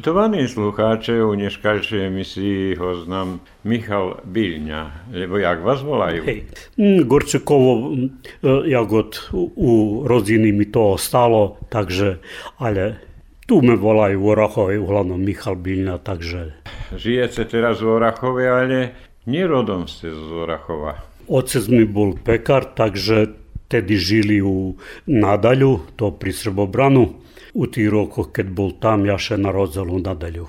Počitovaní slucháče, u dneškajšej emisii ho znam Michal Biljňa, lebo jak vás volajú? Hej, mm, Gorčekovo, mm, jak od u rodiny mi to ostalo, takže, ale tu me volajú v Orachove, uglavnom Michal Biljňa, takže... Žijete teraz v Orachove, ale nerodom ste z Orachova. Otec mi bol pekar, takže tedy žili u Nadalju, to pri Srbobranu. U rokoch, keď bol tam, ja še narodzal u Nadalju.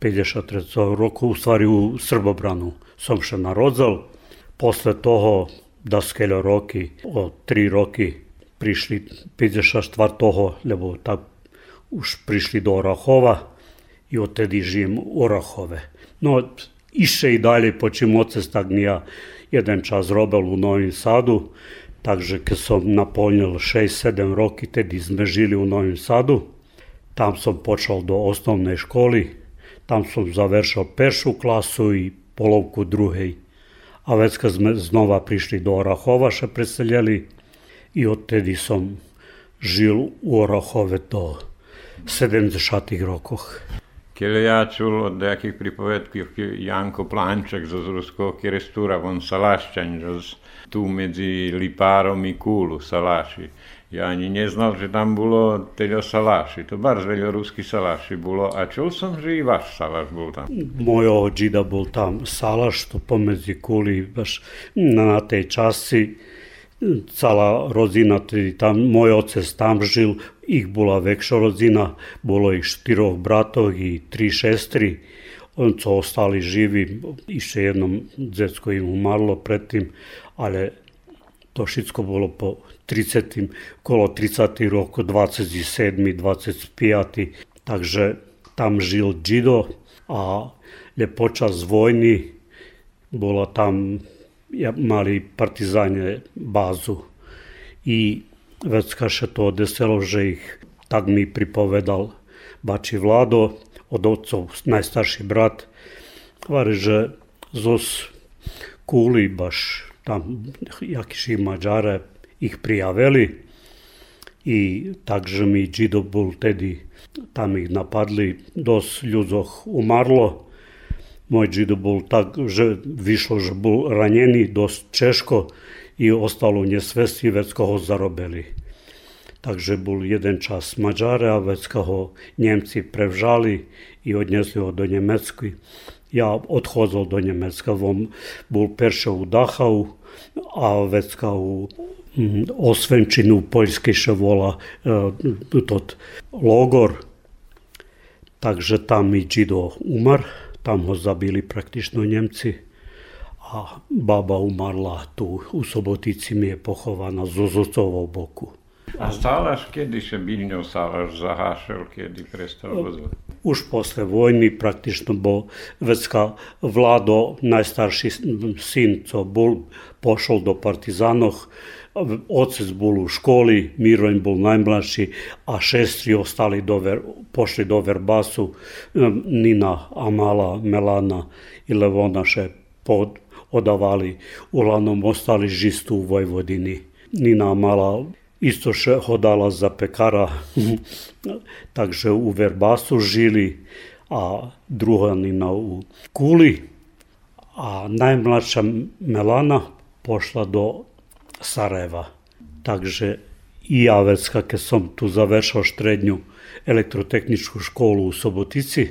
53. roku, u stvari u Srbobranu som še narodzal. Posle toho da skeľo roky, o tri roky prišli 54. toho, lebo tak už prišli do Orahova i odtedy žijem u Orahove. No, iše i dalje, počím otec tak ja jeden čas robil u Novim Sadu, Takže keď som naplnil 6-7 roky, tedy sme žili u Novim Sadu. Tam som počal do osnovnej školy. Tam som završil peršu klasu i polovku druhej. A već kad sme znova prišli do Orahova, še preseljeli i odtedy som žil u Orahove do 70 rokoch. Kiedy ja čul od nejakých pripovedkів Janko Planček zo Ruského kirestura, on salašťaň, z tu medzi Lipárom i Kúlu, Saláši. Ja ani neznal, že tam bolo teda Saláši. To bar veľa ruský Saláši bolo. A čul som, že i váš Saláš bol tam. Mojho džida bol tam Saláš, to pomedzi Kúli, baš na tej časti celá rodina, tam, môj otec tam žil, ich bola väčšia rodina, bolo ich štyroch bratov i tri šestry, on co ostali živi, ešte jednom detsko im umarlo predtým, ale to všetko bolo po 30. kolo 30. roku, 27. 25. Takže tam žil Džido a počas vojny bola tam, mali partizane bazu. I vecka še to deselo, že ich tak mi pripovedal Bači Vlado, od otcov najstarší brat, hovorí, že zos kúli baš tam jakši Mađare ih prijavili i takže mi Džido bol tedy, tam ih napadli, dos ľudoch umarlo. Moj Džido bol tak, že vyšlo, že bol ranený dosť češko i ostalo nesvesti, vecko ho zarobili. Takže bol jeden čas Mađare, a vecka ho Njemci prevžali i odnesli ho do Njemecki. Ja odchodzol do Njemecka, on bol perše u Dachau, a vecka u Osvenčinu, poljski še vola e, tot logor. Takže tam i Džido umar, tam ho zabili praktično Njemci, a baba umarla tu u Sobotici mi je pohovana z Ozocovo boku. A Salaš, kedy še Biljňov Salaš zahašel, kedy prestal vozovať? Už posle vojny praktično bol vecka Vlado, najstarší syn, co bol, pošol do partizanoch, Otec bol u školi, Miro im bol najmladší a šestri ostali do ver, pošli do Verbasu, Nina, Amala, Melana i Levona še pod, odavali, uglavnom ostali žistu u Vojvodini. Nina Amala isto še hodala za pekara, takže u Verbasu žili, a druga Nina u Kuli, a najmladša Melana pošla do Sarajeva. Takže i ja već keď som tu završao štrednju elektrotehničku školu u Sobotici,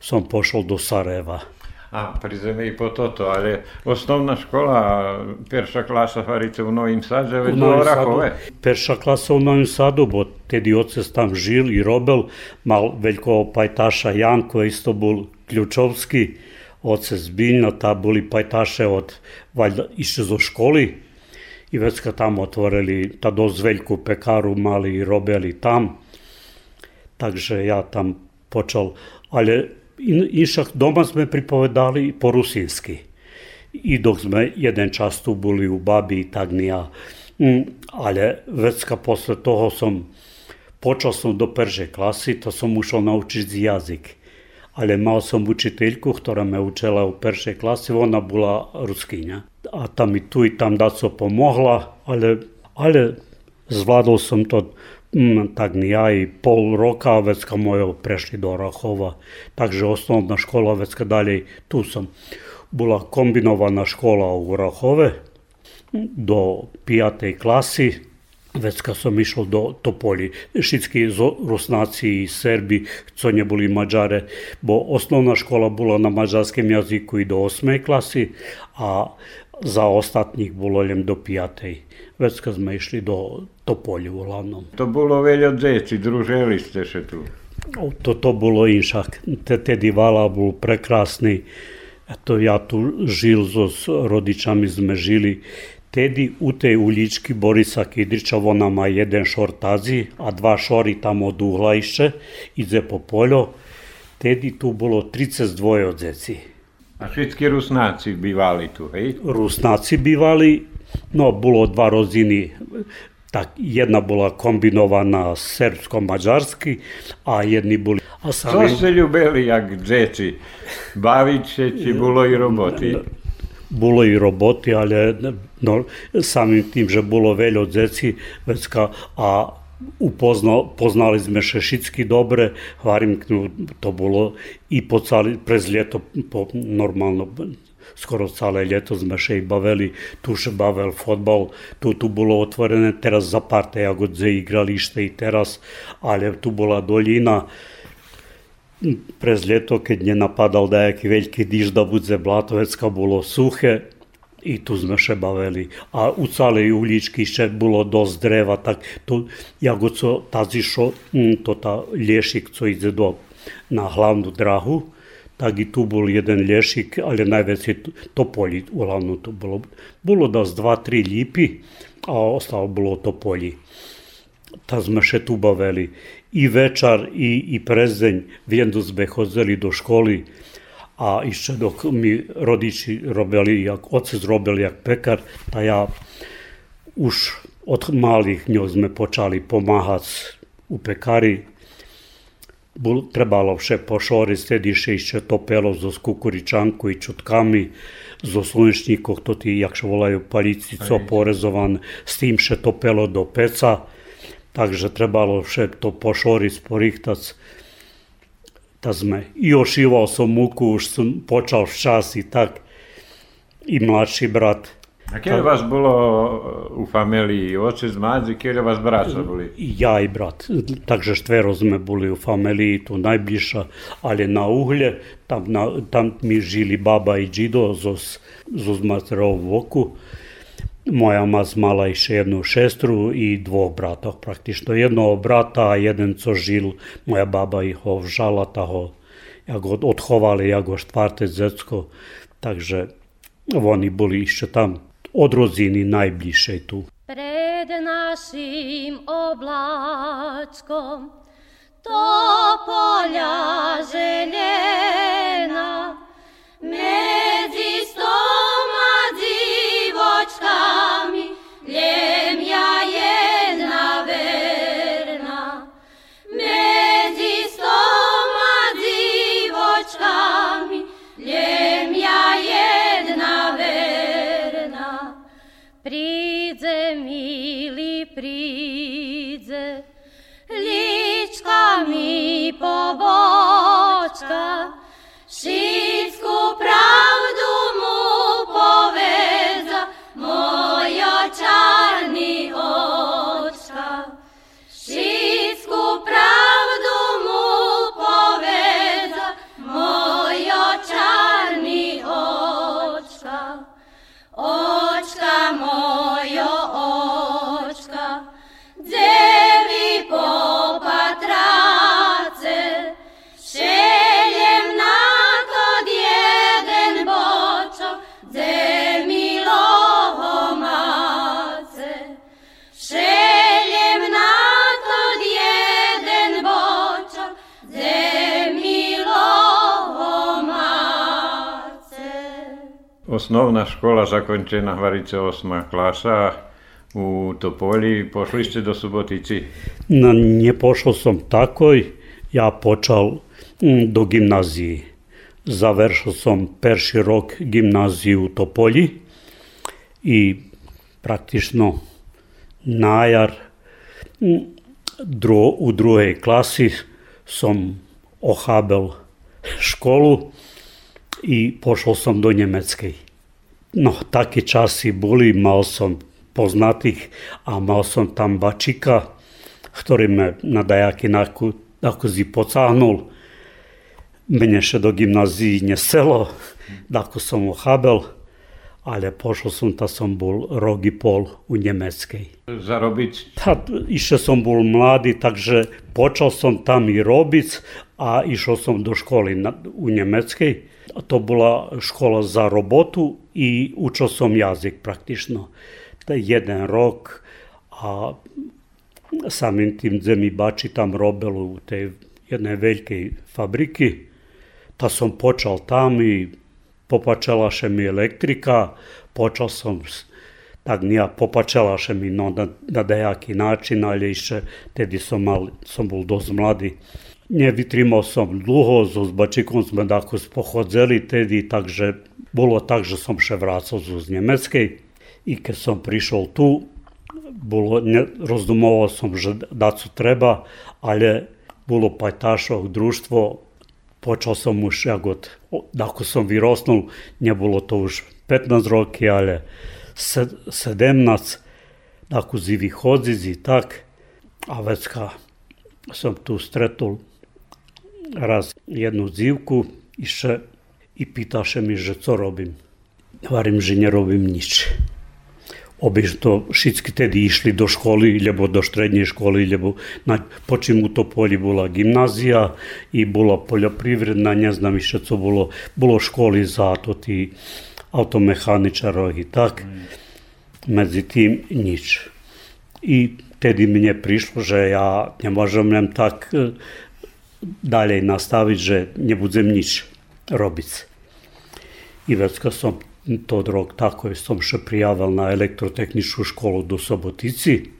som pošao do Sarajeva. A pri zemi i po toto, ale osnovná škola, perša klasa Farice u Novim Sadu, već u Orahove. Perša klasa u Novim Sadu, bo tedi ocec tam žil i robel, mal veljko pajtaša Janko, isto bol Ključovski, ocec Biljna, ta boli pajtaše od, valjda, išli zo školi, i već kad tamo otvorili ta dozveljku pekaru mali i robili tam. Takže ja tam počal, ale inšak doma sme pripovedali po rusinski. i dok sme jeden čas tu boli u babi i tak ni ja. Mm, ale vecka posle toho som, počal som do prže klasy, to som ušao naučiť jazyk. Ale mal som učiteľku, ktorá me učila u prvej klasi, ona bola ruskinja. A tam i tu i tam da so pomohla, ale, ale zvládol som to mm, tak ni ja i pol roka, vecka moje prešli do Rachova. Takže osnovna škola, vecka dalej, tu sam. Bola kombinovaná škola u Rachove, do pijatej klasi, već kad sam išao do Topolji, všetci Rusnaci i Serbi, co nje boli Mađare, bo osnovna škola bila na mađarskom jaziku i do osme klasi, a za ostatnjih bilo ljem do pijatej. Već kad smo išli do Topolje uglavnom. To bilo veljo djeci, družili ste še tu? To, to bilo inšak. Te, te divala bol prekrasni. Eto, ja tu žil s rodičami sme žili Tedi u tej ulički Borisa Kidrića ona ma jedan šor tazi, a dva šori tamo od ugla išće, ide po poljo. Tedi tu bilo 32 od zeci. A všetky Rusnáci bivali tu, hej? Rusnáci bivali, no bolo dva roziny, tak jedna bola kombinovaná srbsko-mađarski, a jedni boli... A sami... Co ste ljubili jak džeci? Baviť sa, či bolo i roboti? I roboti, ale no, samim tim, že bolo veľa deci, vecka, a upoznal, poznali sme šešicky dobre, hvarim, to bolo i po cali, prez ljeto, po, normalno, skoro celé ljeto sme še i bavili, tu še bavil fotbal, tu, tu bolo otvorené teraz za parte jagodze igralište i teraz, ali tu bola doljina, prez ljeto, keď nenapadal dajaký veľký diž da bude Blatovecka, bolo suché i tu sme še bavili. A u celej uličky še bolo dosť dreva, tak to, jako co tazi šo, to ta lješik, co ide do, na hlavnu drahu, tak i tu bol jeden lješik, ali najveći to polji, uglavnom to bolo. Bolo da dva, tri lipi, a ostalo to polji. Ta sme še tu bavili i večar i, i prezdeň, viem, da sme chodzili do školy a ešte dok mi rodiči robili, jak otec robil jak pekar, ta ja už od malých ňov sme počali pomáhať u pekari. Bol, trebalo vše pošoriť, stediše ešte topelo zo skukuričanku i čutkami, zo slunečníkov, to tí, jak volajú palici, co porezovan, s tým še topelo do peca takže trebalo vše to pošoriť, porihtať. Da sme i ošivao som muku, už som počal včas i tak, i mladší brat. A kje vas bolo u familiji, otec, madzi, kje vas braća boli? Ja i brat, takže štvero sme boli u familiji, tu najbližša, ali na uhlje, tam, na, tam mi žili baba i džido, zos, zos materov v oku. Moja maz mala še jednu šestru i dvoch bratov praktično. Jednog brata, a jeden co žil, moja baba ih ho vžala, ta ho, ja go odchovali, ja go štvrté zecko, takže oni boli ešte tam od roziny najbližšej tu. Pred našim obláčkom to poľa želena medzi i pobočka, osnovna škola zakončená Hvarice 8. klasa u Topoli, pošli ste do Subotici? No, nie pošao som takoj, ja počal mm, do gimnaziji. Završio sam perši rok gimnaziju u Topolji i praktično najar mm, dru, u druhej klasi som ohabel školu i pošao sam do Njemecke. No, taki časi boli, mal som poznatých a mal som tam bačika, ktorý me na dajaký si pocáhnul. Mene še do gimnazii neselo, ako som ho chábel, ale pošol som, ta som bol rok i pol u Nemeckej. Zarobiť? Ta, išiel som bol mladý, takže počal som tam i robiť a išiel som do školy na, u Nemeckej. To bola škola za robotu i učil som jazyk praktično jeden rok a samim tim gdje mi bači tam robelo u tej jednej veľkej fabriki, ta som počal tam i popačala še mi elektrika, počal som tak nija popačala še mi no, na, na dejaki način, ali še tedy som, mal, som bol dosť mladý. Nevytrimao som dlho, so s bačikom sme tako pochodzeli tedy, takže bolo tak, že som še vracao z Nemeckej. I kad sam prišao tu, bolo, ne, rozdumovao som, že dacu treba, ale bolo pajtašov društvo, počal som už, jak ako som vyrosnul, nebolo to už 15 roky, ale 17, ako zi vychodziz i tak. A vecka som tu stretol raz jednu zivku iše i pitaše mi, že co robim. Varim, že ne robim nič obično všetky tedy išli do školy, lebo do štrednej školy, lebo na, počím u Topoli bola gimnázia i bola poljoprivredna, ne znam više co bolo, bolo školy za to ti automehaničarov i tak. Medzi tým nič. I tedy mne prišlo, že ja nemôžem len tak dalej nastaviť, že nebudem nič robiť. I vecka som tog rok tako som še prijavil na elektrotehničku školu do Sobotici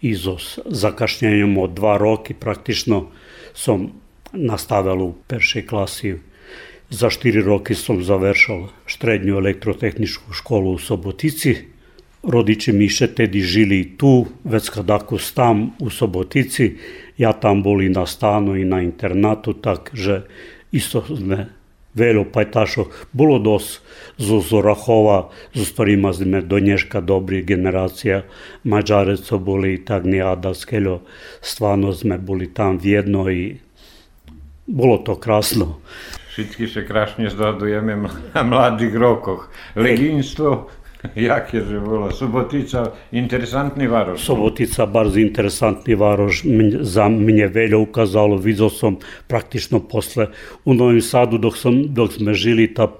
i so zakašnjenjem od dva roki praktično som nastavil u peršej klasi. Za štiri roky som završal štrednju elektrotehničku školu u Sobotici родичи Мише теди tu, već kad ako стам u Sobotici, ja tam боли na стану и на интернату, так же исто не вело пајташо було дос зо Зорахова, зо сторима зме донешка добри генерација, маđареца боли и так не ада скело, стварно зме боли там вједно и було то красно. Všetky še krašne zdadujeme mladých rokoch. Leginstvo, Jakie že bolo? Subotica, interesantný varoš. Subotica, bardzo interesantný varoš. Za mne veľa ukázalo. Videl som praktično posle u Novim Sadu, dok, som, dok sme žili, ta,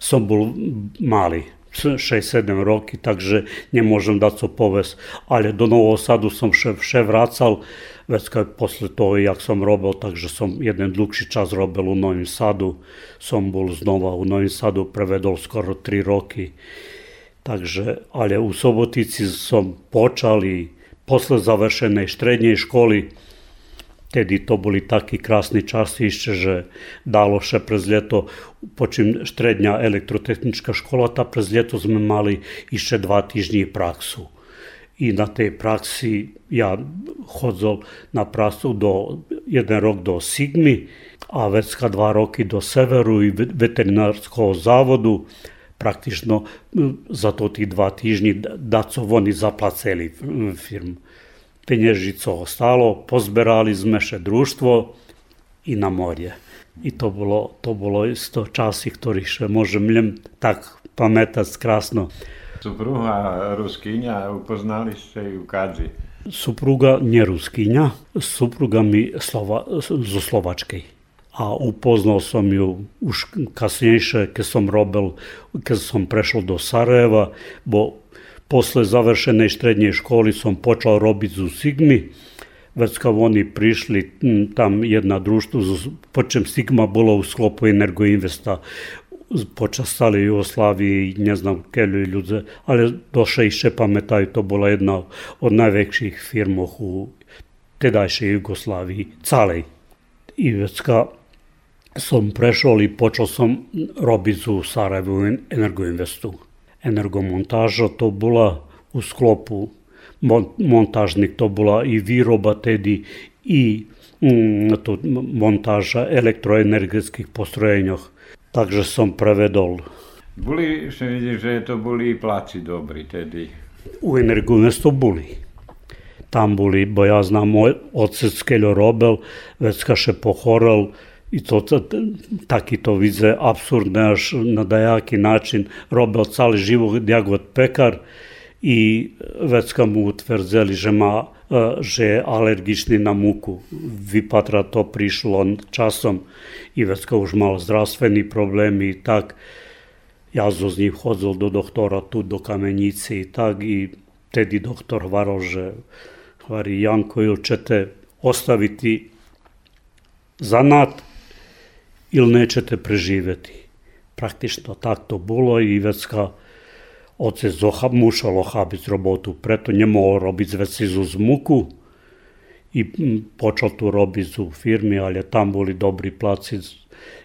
som bol malý. 6-7 roky, takže nemôžem dať co povesť. Ale do Nového Sadu som še, še vracal, već kad posle toho, jak som robil, takže som jeden dlhší čas robil u Novim Sadu. Som bol znova u Novim Sadu, prevedol skoro 3 roky. Takže, ale u Sobotici som počal i posle završenej štrednjej školi, tedy to boli takí krásni časi ešte, že dalo še prez ljeto, počím štrednja elektrotehnička škola, ta prez ljeto sme mali ešte dva týždni praksu. I na tej praksi ja chodzol na prasu do, jeden rok do Sigmy, a vecka dva roky do Severu i veterinárského závodu praktično za to tých dva týždni da co oni zaplaceli firmu. Peniežico ostalo, pozberali sme še društvo i na morje. I to bolo, to bolo isto časi, ktorých še môžem len tak pamätať krásno. Supruga Ruskinja, upoznali ste ju kadzi? Supruga nie Ruskinja, supruga mi Slova, zo Slovačkej a upoznao sam ju už kasnije, kad sam robel, kad sam prešao do Sarajeva, bo posle završene srednje školi sam počeo robiti u Sigmi, već kao oni prišli tam jedna društvo, počem Sigma bila u sklopu Energoinvesta, počastali Jugoslaviji i ne znam kelju i ljudze, ali došle išče pametaju, to bila jedna od najvećih firmoh u tedajšej Jugoslaviji, calej. I već kao som prešao i počeo sam robiti u Sarajevu Energoinvestu. Energomontaža to bila u sklopu montažnik, to bila i výroba tedy i mm, to montaža elektroenergetských postrojenjoch. Takže som prevedol. Boli, še vidíš, že to boli placi dobri tedy. U Energoinvestu boli. Tam boli, bo ja znam, moj otec Keljo Robel, već kaše pohoral, i to taki to vidze absurdne až na dajaki način. Robil cali život jagod pekar i vecka mu utvrzeli, že má že je alergičný na múku. Vypatra to prišlo časom i vecka už mal zdravstvení problémy, tak. Ja zo z ním chodil do doktora tu do kamenici, tak. I tedy doktor hovoril, že hovorí Janko, ćete ostaviti zanat ili nećete preživjeti. Praktično tak bilo i vecka otec zohab, mušal ohabiti robotu, preto njemu robiti veci z muku i počal tu robiti u firmi, ali tam boli dobri placi.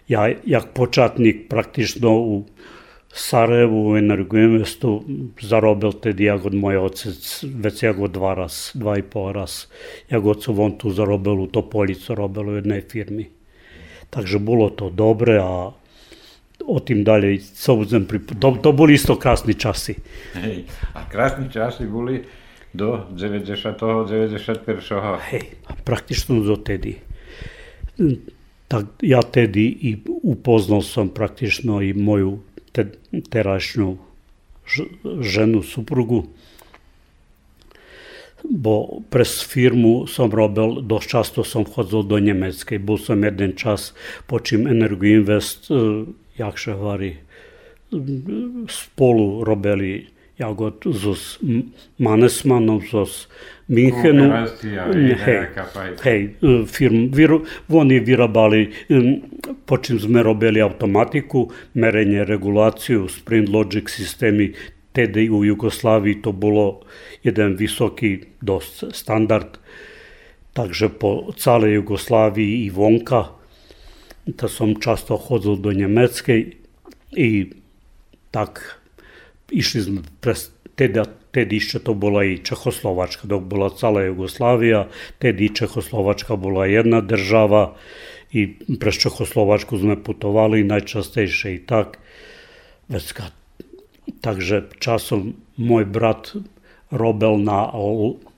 Ja, jak počatnik praktično u Sarajevu u Energoinvestu zarobil tedy jak od moj otec, već jak od dva raz, dva i pol raz. Jak od su on tu zarobil u Topolicu, robil u jednoj firmi. Takže bolo to dobre a o tým ďalej soudem pri... To, to boli isto krásni časy. Hej, a krásni časy boli do 90. 91. Hej, praktično do tedy. Tak ja tedy i upoznal som praktično i moju te, terašnju ženu, suprugu bo prez firmu sem robil, dosti často sem hodil do Nemčije. Bil sem en čas, počim Energijo Invest, e, jakše vari, spolu robili. Ja, kot z Manesmanom, z Münchenom. Hej, hej, e, firm, vir, oni virabali, e, počim sme robili automatiku, merenje, regulaciju, sprint logic sistemi, tedy u Jugoslaviji to bolo jeden vysoký dosť standard. Takže po celej Jugoslavii i vonka, to som často chodil do Nemeckej i tak išli sme pres, teda, tedy ešte to bola i Čechoslovačka, dok bola celá Jugoslavia, tedy Čechoslovačka bola jedna država i prez Čechoslovačku sme putovali najčastejšie i tak. Vecka Takže časom môj brat robil na,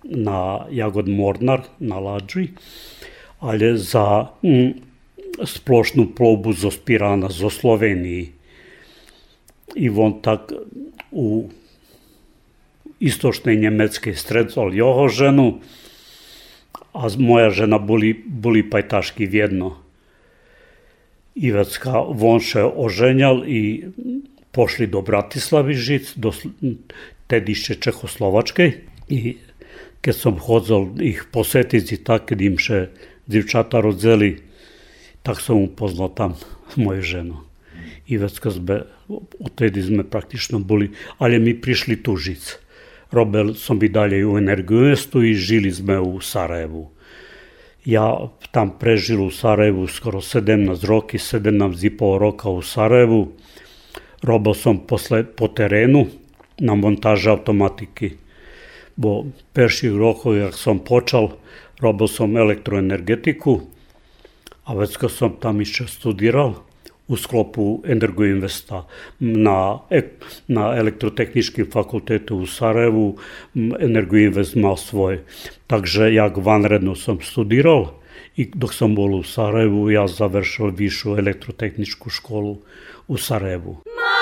na Jagod Mornar, na Lađi, ali za mm, splošnu plovbu zo Spirana, zo Sloveniji. I on tak u istočnej Njemecke strecol jeho ženu, a moja žena boli, boli pajtaški vjedno. I vecka on še oženjal i pošli do Bratislavy žiť, do tedy ešte Čechoslovačkej. I keď som chodil ich posetiť, tak, keď im še divčata rodzeli, tak som upoznal tam moju ženu. I vecka sme, odtedy sme praktično boli, ale mi prišli tu žiť. Robil som i dalje u Energoinvestu i žili sme u Sarajevu. Ja tam prežil u Sarajevu skoro 17 roky, 17,5 roka u Sarajevu robosom posle, po terenu na montaže automatiki. Bo perših rokovih sam počal, robil sam elektroenergetiku, a već kad sam tam išče studiral, u sklopu Energoinvesta na, na elektrotehničkim fakultetu u Sarajevu, Energoinvest imao svoj. Takže ja vanredno sam studirao i dok sam bol u Sarajevu, ja završao višu elektrotehničku školu o Sarajevo. Mãe!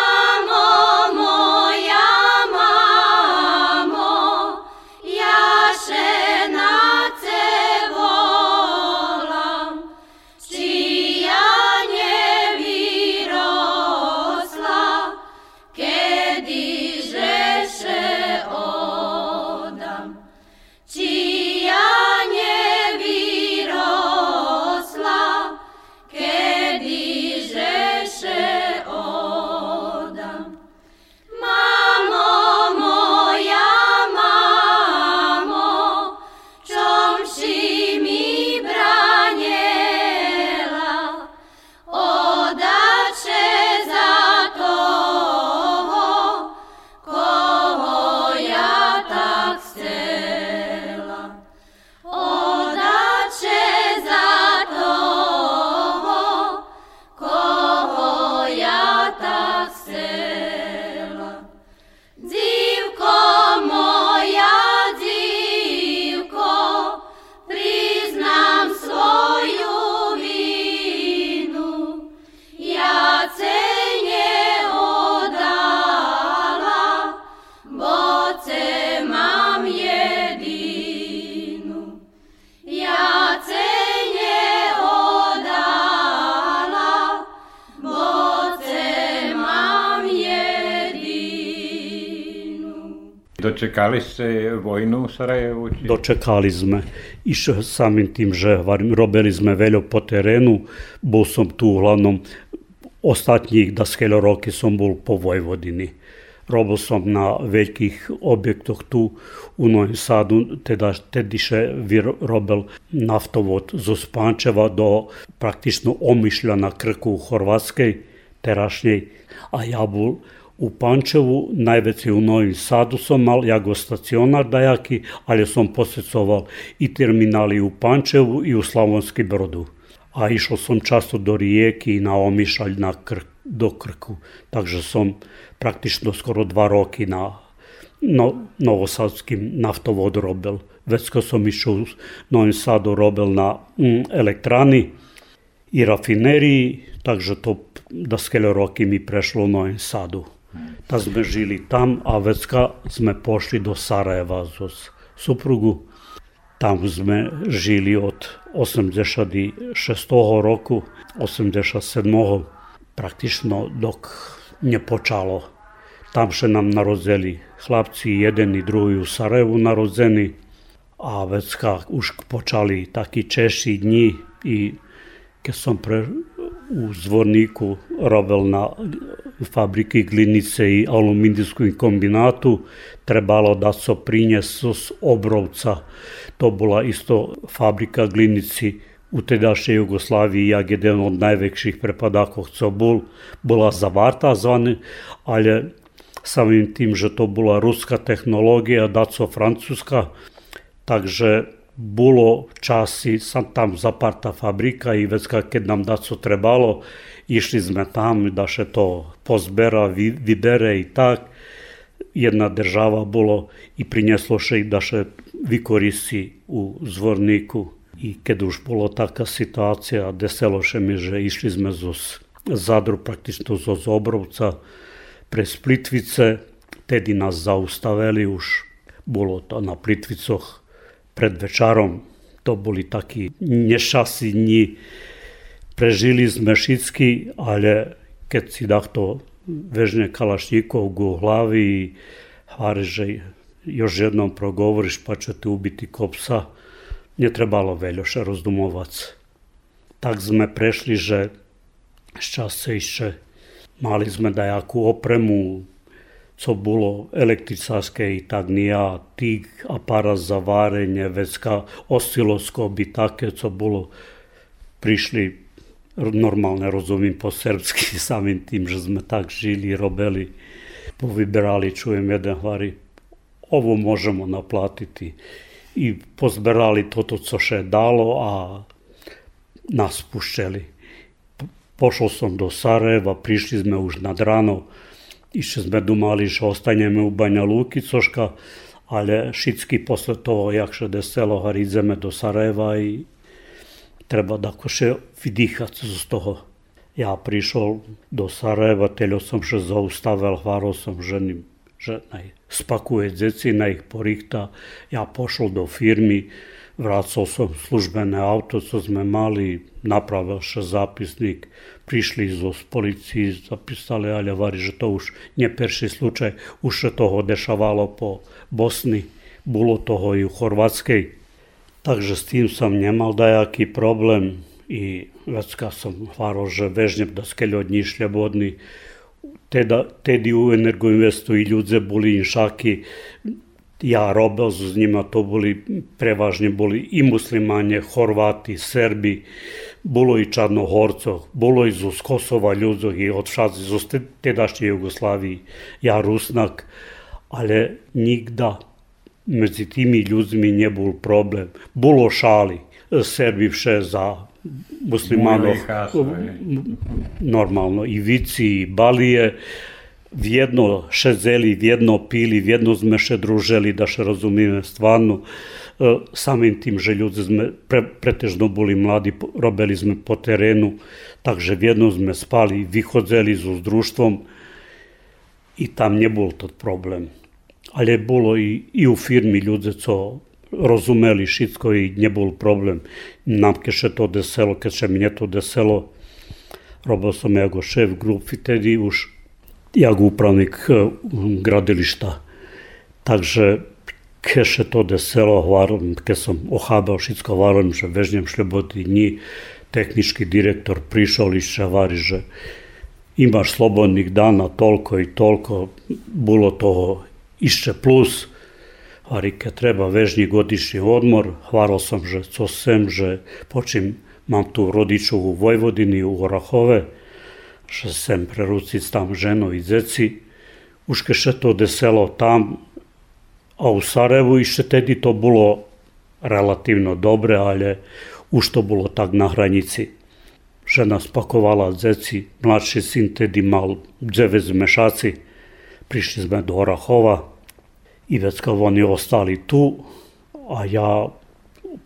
Dočekali ste vojnu v Sarajevu? Či? Dočekali sme. Išli samým tým, že robili sme veľa po terénu. Bol som tu hlavnom ostatních 10 roky som bol po Vojvodini. Robil som na veľkých objektoch tu u Novom Sadu, teda tediše robil naftovod zo Spančeva do praktično Omišľa na Krku u Chorvatskej, terašnjej, a ja bol u Pančevu, najveći u Novim Sadu som mal, ja go stacionar dajaki, ali som posjecoval i terminali u Pančevu i u Slavonski Brodu. A išao som často do Rijeki i na Omišalj na Krk, do Krku. Takže som praktično skoro dva roky na no, novosadskim naftovod robil. Već kad sam išao u Novim Sadu robil na mm, elektrani i rafineriji, takže to da skele roky mi prešlo u Novim Sadu. Da sme žili tam, a već kad sme pošli do Sarajeva za suprugu, tam sme žili od 86. roku, 87. praktično dok nie počalo. Tam še nam narodzeli chlapci, jeden i drugi u Sarajevu narodzeni, a već už počali taki češi dni i kad sam pre, u Zvorniku robil na fabriki glinice i aluminijskom kombinatu, trebalo da so prinjeso z Obrovca. To bola isto fabrika glinici u tedašnjej Jugoslaviji jak jedan od najvećih prepadakov co bol, bola zavarta zvane, ali samim tim, že to bola ruska tehnologija, daco francuska, takže bolo časi, sam tam zaparta fabrika i već kad nam daco trebalo, išli sme tam da še to pozbera, vybere i tak. Jedna država bolo i prinjeslo še i da še vykorisi u zvorniku i keď už bolo taká situácia, deselo še mi, že išli sme zo Zadru, praktično zo Zobrovca pre Splitvice, tedy nás zaustavili už, bolo to na Plitvicoch pred večarom, to boli takí nešasi dni, prežili sme šicky, ale keď si takto vežne kalašníkov u hlavi, hvari, že još jednom progovoriš pa će te ubiti kopsa, nie trebalo veľa rozdumovať. Tak sme prešli, že šťastejšie mali sme dajakú opremu, co bolo elektricárske i tak nija, tých aparat za varenje, vecka, osiloskop i také, co bolo, prišli normálne rozumím po srbsky samým tým, že sme tak žili, robili, povyberali, čujem jeden hvari, ovo možemo naplatiti i pozberali toto, co še dalo a nas pušćeli. Pošao sam do Sarajeva, prišli sme už nad rano, išli sme dumali, že ostanjeme u Banja Luki, coška, ale šitski posle toho, jak še deselo, ideme do Sarajeva i treba da še vydihat z toho. Ja prišol do Sarajeva, teljo sam še zaustavil, hvarao sam ženim žena spakuje na ih porihta. Ja pošao do firmi, vracao sam službene auto, co sme mali, napravil še zapisnik, prišli iz policiji, zapisali, ali vari, že to už nie perši slučaj, už se toho dešavalo po Bosni, bolo toho i u Chorvatskej. Takže s tým som nemal dajaký problém i vecka som hvarao, že vežnjem da skeľo dní šljabodni, teda, tedi u Energoinvestu i ľudze boli inšaki, ja robil s njima, to boli prevažne boli i muslimanje, Horvati, Serbi, bolo i Čarnohorcov, bolo i z Kosova ľudzov i od všaci z tedašnje Jugoslaviji, ja Rusnak, ale nikda među timi ljudmi nie bol problem. Bolo šali, Serbi vše za muslimanov normalno i vici i balije vjedno šezeli, vjedno pili, vjedno sme še druželi, da še razumíme stvarno. E, samim tim, že ljudi sme pre, pretežno boli mladi, robili sme po terenu, takže vjedno sme spali, vychodzeli s društvom i tam nie bol to problem. Ale bolo i, i u firmi ľudze, co rozumeli všetko i nebol problem. Nám keď sa to deselo, keď sa mne to deselo, robil som jako šéf grupy tedy už, jak upravnik gradilišta. Takže keše to deselo, hvarom, ke som ochábal všetko, hvarom, že vežnem šľobody dní, tehnički direktor prišao iz Čavari, že imaš slobodnih dana toliko i toliko, bilo toho išće plus, ali kad treba vežnji godišnji odmor, hvaral sam, že co sem, že počim, mam tu rodiču u Vojvodini, u Orahove, že sem prerucic tam ženo i dzeci, uške še to deselo tam, a u Sarajevu ište tedi to bilo relativno dobre, ali už to bolo tak na hranici. Žena spakovala dzeci, mladší syn tedy mal dževe zmešaci, prišli sme do Orachova i vecka oni ostali tu, a ja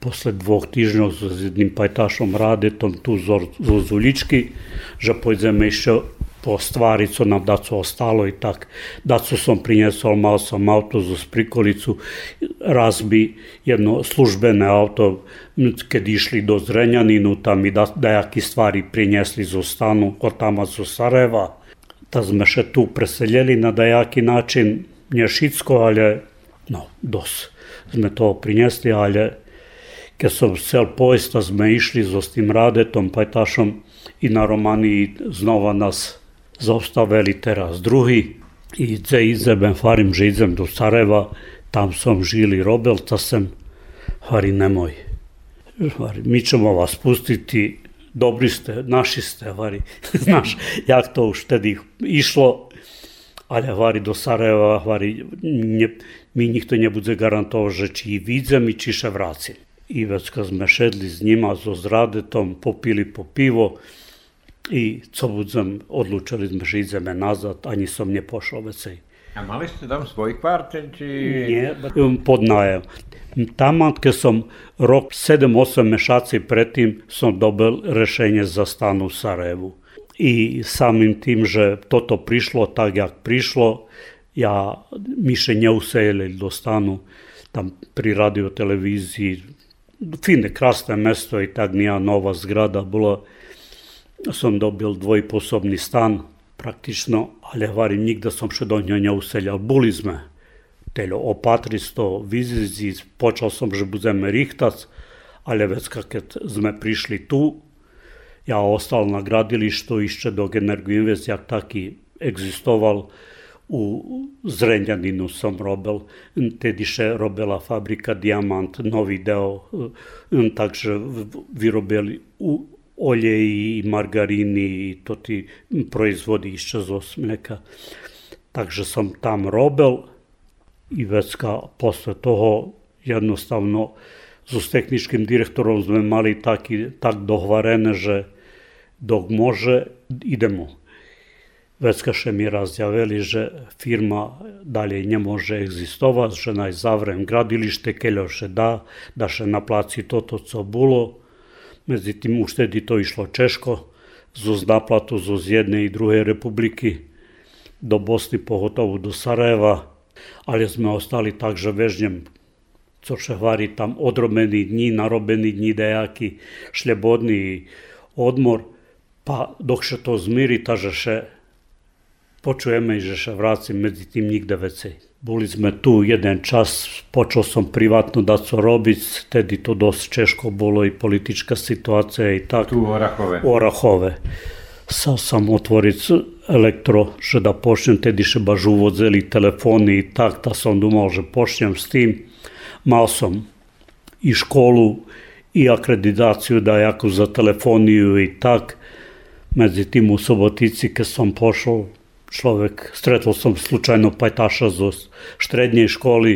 s jedným pajtašom Radetom tu zo, zo Zuličky, že pôjdeme ešte po stvari, co nam daco ostalo i tak. Daco sam prinjesao, mal sam auto za sprikolicu, razbi jedno službene auto, kad išli do Zrenjaninu, tam i da, dajaki stvari prinjesli za stanu, od tamo za Sarajeva. Da sme še tu preseljeli na dajaki način, nje šitsko, ali no, dos. Sme to prinjesli, ali ker so vseopojsta zmešili z ostim Radetom, Pajtašom и на Романии знова нас заоставели тераз други и дзе идзебен фарим же идзем до Сарева, там сом жили sem, сем, nemoj. немој. mi ćemo vas вас dobri ste, naši ste, сте, Znaš, jak to то уштеди išlo, але хари do Sareva, хари, не, ми никто не буде гарантовал, že ћи и видзем и ћи ше. I već sme šedli s njima, zo zradetom, popili po pivo, i co budzem, odlučili sme, že ideme nazad, ani som nepošao vecej. A mali ste tam svoj kvartel, či... Nie, pod najem. Tamo, keď som rok 7-8 mešaci predtým som dobil rešenje za stan u Sarajevu. I samim tim, že toto prišlo tak, jak prišlo, ja mi še neusejeli do stanu tam pri radioteleviziji fine, krasne mesto i tak nija nova zgrada bila. Sam dobil dvojposobni stan, praktično, ali varim nikda sam še do njo useljal. Boli sme. Teljo o vizizi, počal sam že buzem rihtac, ali već kaket sme prišli tu, ja ostal na gradilištu išče dok Energoinvest jak taki egzistoval, u Zrenjaninu som robil, tedy še robila fabrika Diamant, nový deo, takže vyrobili u olej i margarini i to ti proizvodi iz mleka. Takže som tam robil i vecka posle toho jednostavno so s tehničkim direktorom sme mali taki, tak dohvarené, že dok može, idemo. Vecka mi razdjaveli, že firma dalje ne može egzistovati, že naj gradilište, keljo da, da še naplaci toto, co bilo už tedy to išlo Češko, zo naplatu zo z jednej i druhej republiky do Bosny pohotovo do Sarajeva, ale sme ostali tak, že vežnem co še hvari tam odrobení dní, narobení dní dejaký šljebodný odmor, pa dok še to zmiri, takže še počujeme, že še vracim medzi tým nikde vecej. Boli sme tu jeden čas, počal som privatno da co robiť, tedy to dosť češko bolo i politička situacija i tak. Tu Orahove. Orahove. Sa sam otvoric elektro, že da počnem, tedy še baš uvozeli telefoni i tak, da sam dumal, že počnem s tim. Mal som i školu i akreditaciju da jako za telefoniju i tak. Međutim u Sobotici kad sam pošao človek, stretol som slučajno pajtaša zo štrednjej školi,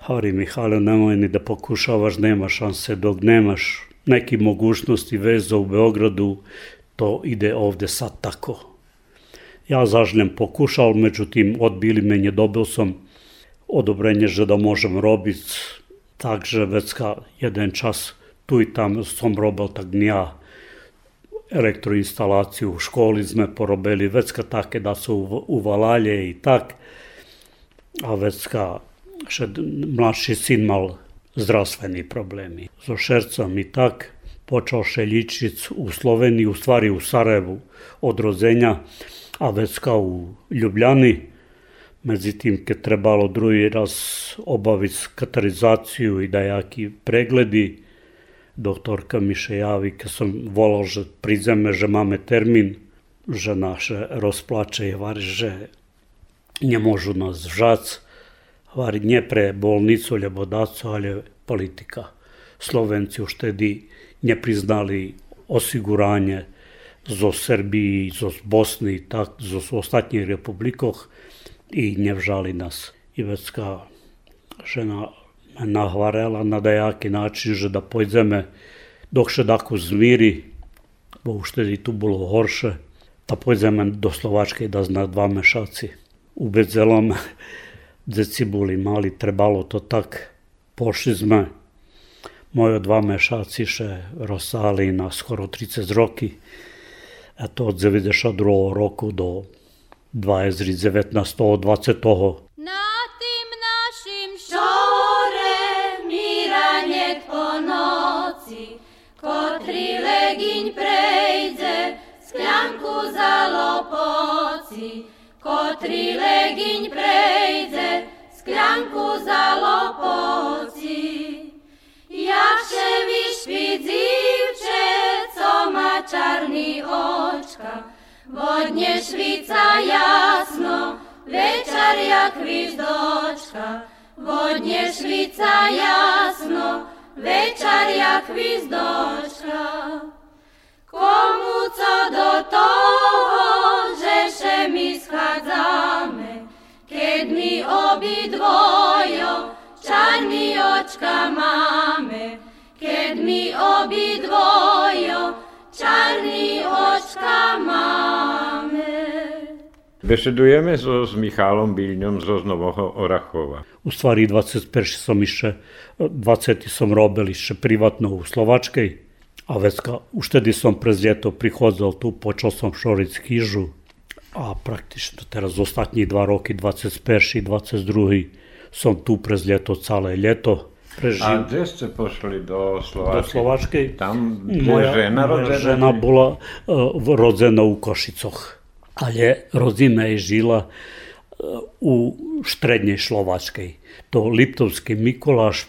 Hari Mihajlo, nemoj ni da pokušavaš, nema šanse, dok nemaš neki mogućnosti veza u Beogradu, to ide ovde sad tako. Ja zažljem pokušal, međutim odbili menje, dobil sam odobrenje, že da možem robiti, takže vecka jeden čas tu i tam som robil, tak ja elektroinstalaciju u školi sme porobili, vecka také da su uvalalje i tak, a vecka še mladší syn mal zdravstveni problemi. So šercom i tak počal šeljičic u Sloveniji, u stvari u Sarajevu od rozenja, a vecka u Ljubljani, Međutim, kad trebalo drugi raz obaviti katarizaciju i da jaki pregledi, doktorka mi še javi, kad sam volal, že prizeme, že máme termin, že naše rozplače je vari, že ne možu nas vžac, vari nje pre bolnicu, lebo daco, ali politika. Slovenci už tedy nepriznali osiguranje zo Srbiji, zo Bosni, tak, zo ostatnjih republikoh i nevžali nas. I vecka žena nahvarela na dajaki način, že da pojdeme dok še dako zmiri, bo už tedy tu bolo horše, da pojdeme do Slovačke da zna dva mešaci. Ubedzela me, deci boli mali, trebalo to tak. Pošli sme, moje dva mešaci še rosali na skoro 30 roky. A to od 92. roku do 2019. 20. kotri legiň prejde, skľanku za lopoci. Jakže vyšpí dzívče, co má čarný očka, vodne švica jasno, večer jak hvizdočka. Vodne švica jasno, večer jak hvizdočka. Komu co do toho, že še my schádzame, keď my obidvojo čarný očka máme, keď my obidvojo čarný očka máme. Besedujeme so, s Michalom Bilňom zo Nového Orachova. U stvari 21. som išće, 20. som robil išće privatno u Slovačkej, a vecka, už tedy som prez ljeto prihodzal tu, počal som šoric hižu, a praktično teraz ostatní dva roky, 21. i 22 som tu prez ljeto, celé ljeto. Prežil. A gde ste pošli do Slovačke? Do Slovačkej. Tam, moja, žena moja rodzena? žena bola uh, rodzena u Košicoch. Ale rodina je žila uh, u štrednjej Slovačkej. To Liptovski Mikolaš,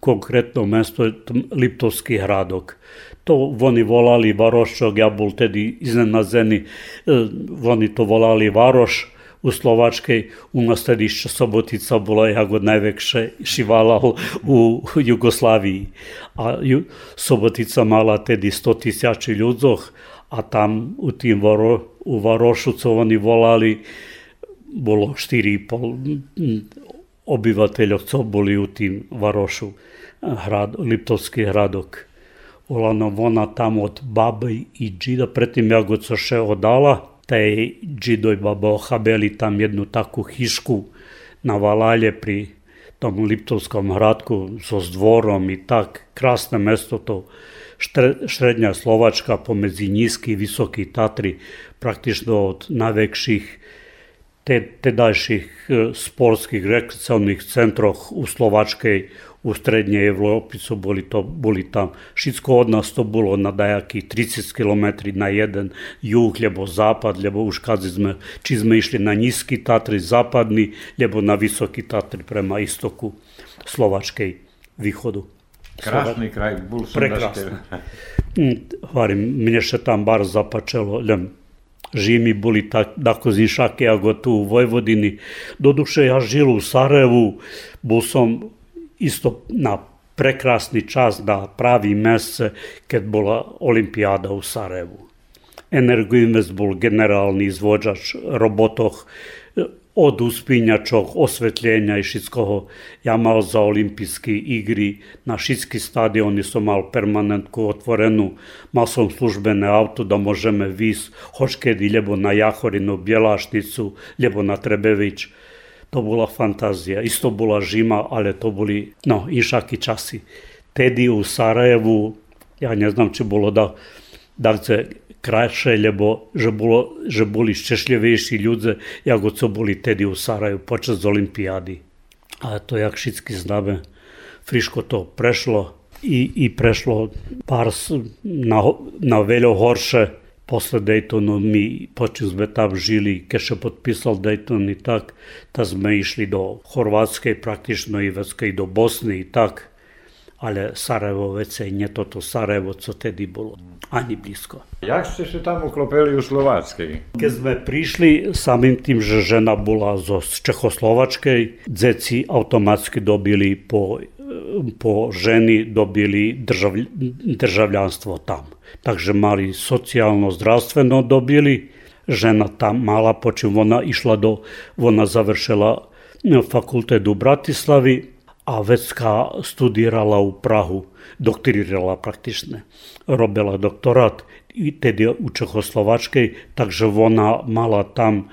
konkretno mesto je Liptovski hradok. To oni volali Varoščog, ja bol tedy iznenazeni, uh, oni to volali Varoš, u Slovačkej, u nas tedišća Sobotica bila jako najvekše šivala u Jugoslaviji. A Sobotica mala tedi 100 tisjači ľudzoch a tam u tim Varo, u Varošu, co oni volali, bolo 4,5 obyvateľov, co boli u tým Varošu, hrad, Liptovský hradok. Olano, ona tam od baby i džida, predtým ja go co še odala, taj džidoj babo habeli tam jednu takvu hišku na Valalje pri tom Liptovskom hradku so s dvorom i tak. Krasne mesto to. Štrednja Slovačka pomedzi niski i visoki Tatri, praktično od najvekših te, tedajših e, sportskih rekreacionih centroh u Slovačkej u srednje Evropi su boli, to, boli tam. Šitsko od nas to bilo na dajakih 30 km na jedan jug, ljebo zapad, ljebo už kad sme, či sme išli na niski Tatri zapadni, ljebo na visoki Tatri prema istoku Slovačkej východu. Krásny kraj, bol som Prekrasný. Hvarim, mne še tam bar zapačelo, ljem, Žimi boli tak, tako zinšake, ako tu u Vojvodini. Doduše, ja žil u Sarajevu, bol som isto na prekrasni čas da pravi mesece, kad bola olimpijada u Sarajevu. Energoinvest bol generalni izvođač robotoh od uspinjačog osvetljenja i šitskoho ja mal za olimpijski igri na šitski stadioni som mal permanentku otvorenu, mal som službene auto da možeme vis hoškedi ljebo na Jahorinu, Bjelašnicu, ljebo na Trebević. To bola fantazija. Isto bola žima, ale to boli no, išaki časi. Tedi u Sarajevu, ja ne či bolo da, da lebo že, bolo, že boli ščešljivejší ľudze, ako co boli tedy u Saraju počas olimpijadi. A to jak všetky známe, friško to prešlo i, i prešlo par na, na veľo horše. Posle Daytonu mi počeli sme tam žili, keď še potpisal Dayton i tak, da sme išli do Horvatske praktično i i do Bosne i tak, ale Sarajevo već i nje toto Sarajevo, co tedi bilo, ani blisko. Jak ste se tam uklopili u Slovackej? Keď sme prišli, samim tim, že žena bola zo Čehoslovačkej, dzeci automatski dobili po po ženi dobili držav, državljanstvo tam. Takže mali socijalno, zdravstveno dobili, žena tam mala, počem ona išla do, ona završila e, fakultet u Bratislavi, a Vecka studirala u Prahu, doktorirala praktične, robila doktorat i tedy u Čehoslovačkej, takže ona mala tam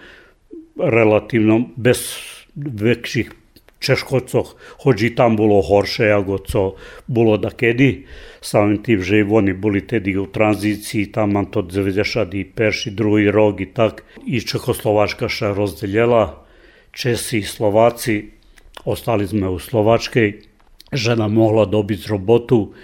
relativno bez većih Češkococh, hoď i tam bolo horšie, ako co bolo da kedy. Samim tým, že oni boli tedy u tranzícii, tam to 91. druhý rok i tak. I Čehoslovačka sa rozdeljela, Česi i Slováci, ostali sme u Slovačkej, žena mohla dobiť robotu,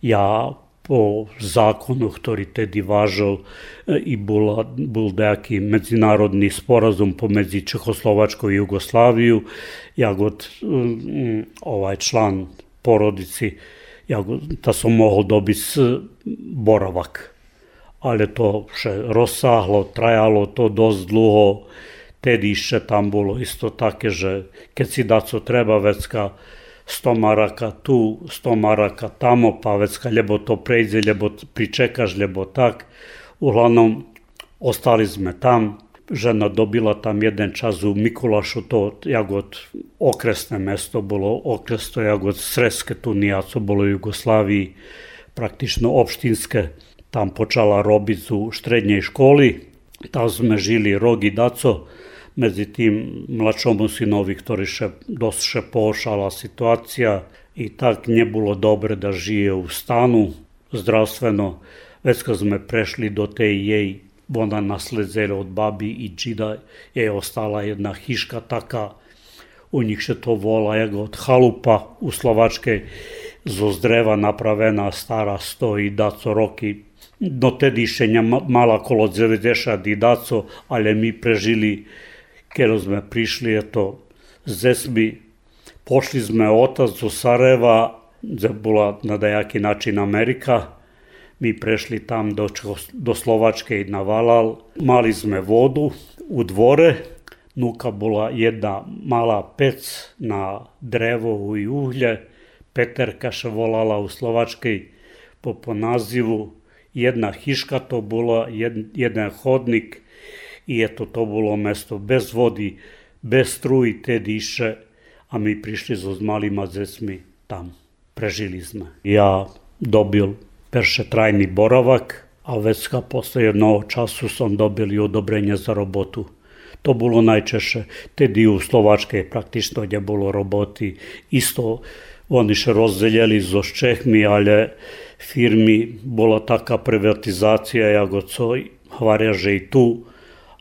ja po zákonu, ktorý tedy vážil i bol, bol nejaký medzinárodný sporazum pomedzi Čehoslovačkou i Jugosláviju. Ja god mm, ovaj član porodici, ja god, da som mohol dobiť boravak. Ale to še rozsáhlo, trajalo to dosť dlho, tedy ešte tam bolo isto také, že keď si da co treba vecka, 100 maraka tu, 100 maraka tamo, pa vecka ljebo to prejde, ljebo pričekaš, ljebo tak. Uglavnom, ostali sme tam, žena dobila tam jeden čas u Mikulašu, to jagod okresne mesto bolo, okresto jagod Sreske tu nijaco bolo u Jugoslaviji, praktično opštinske, tam počala robiť u štrednjej školi, tam sme žili rog i daco, medzi tým mladšomu synovi, ktorý še, dosť še pošala situacija i tak nebolo dobre da žije u stanu zdravstveno. Već kad sme prešli do te jej, ona nasledzela od babi i džida, je ostala jedna hiška taka, u njih še to vola, jego od halupa u Slovačke, zo zdreva napravena stara stoji daco roki, do tedi še mala kolo 90 i daco, ale mi prežili keď sme prišli, je to z Zesby, pošli sme otac do Sarajeva, kde bola na dajaký način Amerika, mi prešli tam do, do Slovačke na Valal, mali sme vodu u dvore, nuka bola jedna mala pec na drevo i uhlje, Peterka še volala u Slovačkej po, po nazivu, jedna hiška to bola, jed, jeden hodnik, i eto to bolo mesto bez vody, bez struji te diše, a mi prišli so s malima dzecmi tam. Prežili sme. Ja dobil perše trajni boravak, a već ka posle jednog času sam dobil i odobrenje za robotu. To bilo najčešće. Tedi u Slovačke praktično gdje bilo roboti. Isto oni še rozdeljeli zo Čehmi, ale firmi bola taká privatizacija, jako co hvarjaže i tu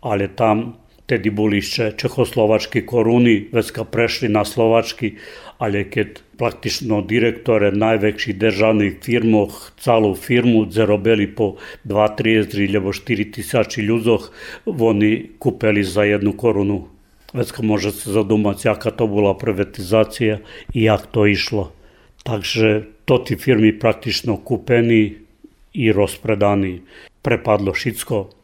ali tam tedy boli ešte čehoslovački koruni, već ka prešli na slovački, ali keď praktično direktore najväčších državných firmoch, celú firmu zarobili po 2-3 alebo 4 tisíci ľudoch, oni kúpili za jednu korunu. Vecka môže sa zadumať, jaká to bola privatizácia i jak to išlo. Takže to tí firmy praktično kúpení i rozpredaní. Prepadlo všetko,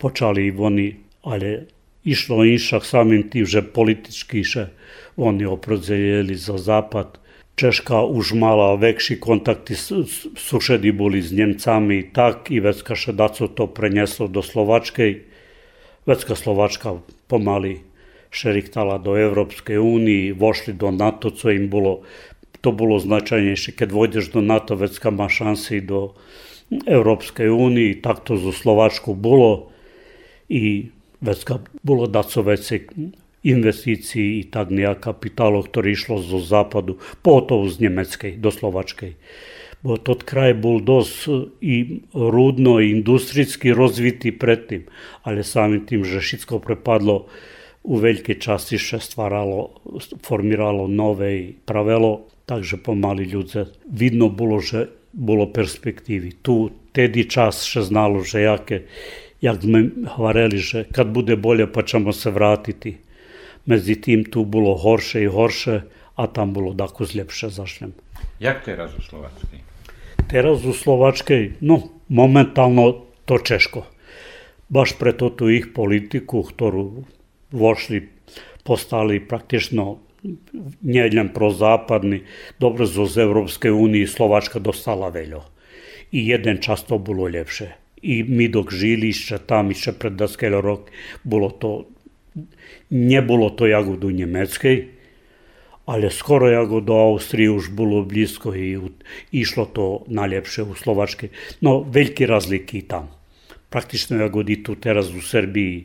počali oni, ale išlo inšak samim tým, že politički še oni oprodzeljeli za zapad. Češka už mala väčší kontakty, sušedi boli s Nemcami tak i vecka še daco to preneslo do Slovačkej. Vecka Slovačka pomali šeriktala do Evropskej únii, vošli do NATO, co im bolo, to bolo značajnejšie. Keď vojdeš do NATO, vecka má šansi do Európskej únii, tak to zo Slovačku bolo i vecka bolo daco veci investícií i tak nejak kapitálov, ktorý išlo zo západu, pohotovo z Nemeckej do Slovačkej. Bo tot kraj bol dosť i rúdno, i industricky rozvitý predtým, ale samým tým, že všetko prepadlo, u veľkej časti še stvaralo, formiralo nové pravelo, takže pomaly ľudia. Vidno bolo, že bolo perspektívy. Tu tedy čas še znalo, že jaké jak sme hovorili, že kad bude bolje pa ćemo se vratiti. Međutim, tu bilo horše i horše, a tam bilo dako zljepše zašljem. Jak teraz u Slovackej? Teraz u Slovačkej, no, momentalno to češko. Baš preto tu ich politiku, ktorú vošli, postali praktično njeđan prozapadni, dobro z Evropske unije Slovačka dostala veljo. I jeden čas to bilo ljepše i mi dok žilišća, tamišća, pred daskelo rok, bilo to, nje bilo to jagod u Njemačkej, ali skoro jagod do Austrije už bilo blisko i u, išlo to najljepše u Slovačke. No, velike razlike i tam. Praktično jagod i tu teraz u Srbiji.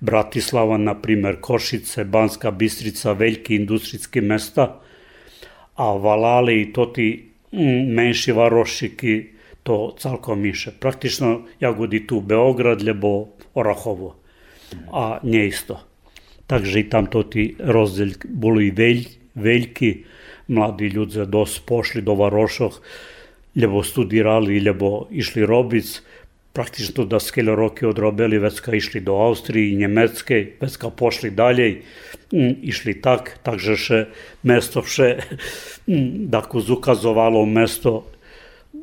Bratislava, na primer, Košice, Banska Bistrica, velike industrijske mesta, a Valale i toti mm, menši varošiki, to celkom miše. Praktično ja godi tu Beograd, lebo Orahovo, a nie isto. Takže i tam to ti rozdelj boli velj, veljki, mladi ljudi dos pošli do Varošoh, lebo studirali, lebo išli robic, praktično da skele roke odrobili, već ka išli do Austriji, Njemecke, već ka pošli dalje, mm, išli tak, takže še mesto vše, mm, da ko zukazovalo mesto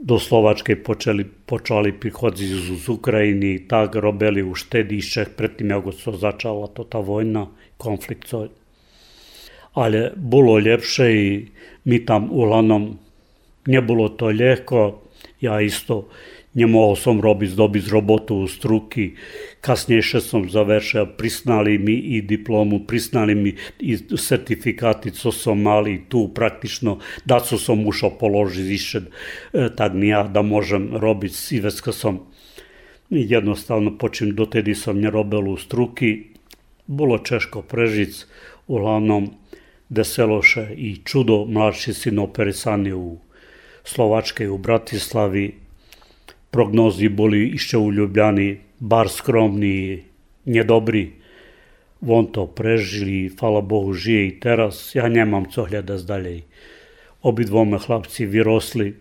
do Slovačke počeli, počali prihodzi z Ukrajini i tak robili u štedišćeh predtím, ako se začala to ta vojna, konflikt. Ale bilo ljepše i mi tam uglavnom nie było to lehko, ja isto njemu osom robis dobis robotu u struki, kasnije šestom završao, priznali mi i diplomu, priznali mi i sertifikati, co som mali tu praktično, da su sam ušao položi više, e, tad mi ja da možem robiti siveska som. Jednostavno počem do tedi sam nje robel u struki, bilo češko prežic, uglavnom deseloše i čudo mlači sin operisani u Slovačke u Bratislavi, prognozi boli išće u Ljubljani bar skromni, nedobri. On to prežili, fala Bohu, žije i teraz. Ja nemam co hljeda zdalje. Obidvome hlapci virosli,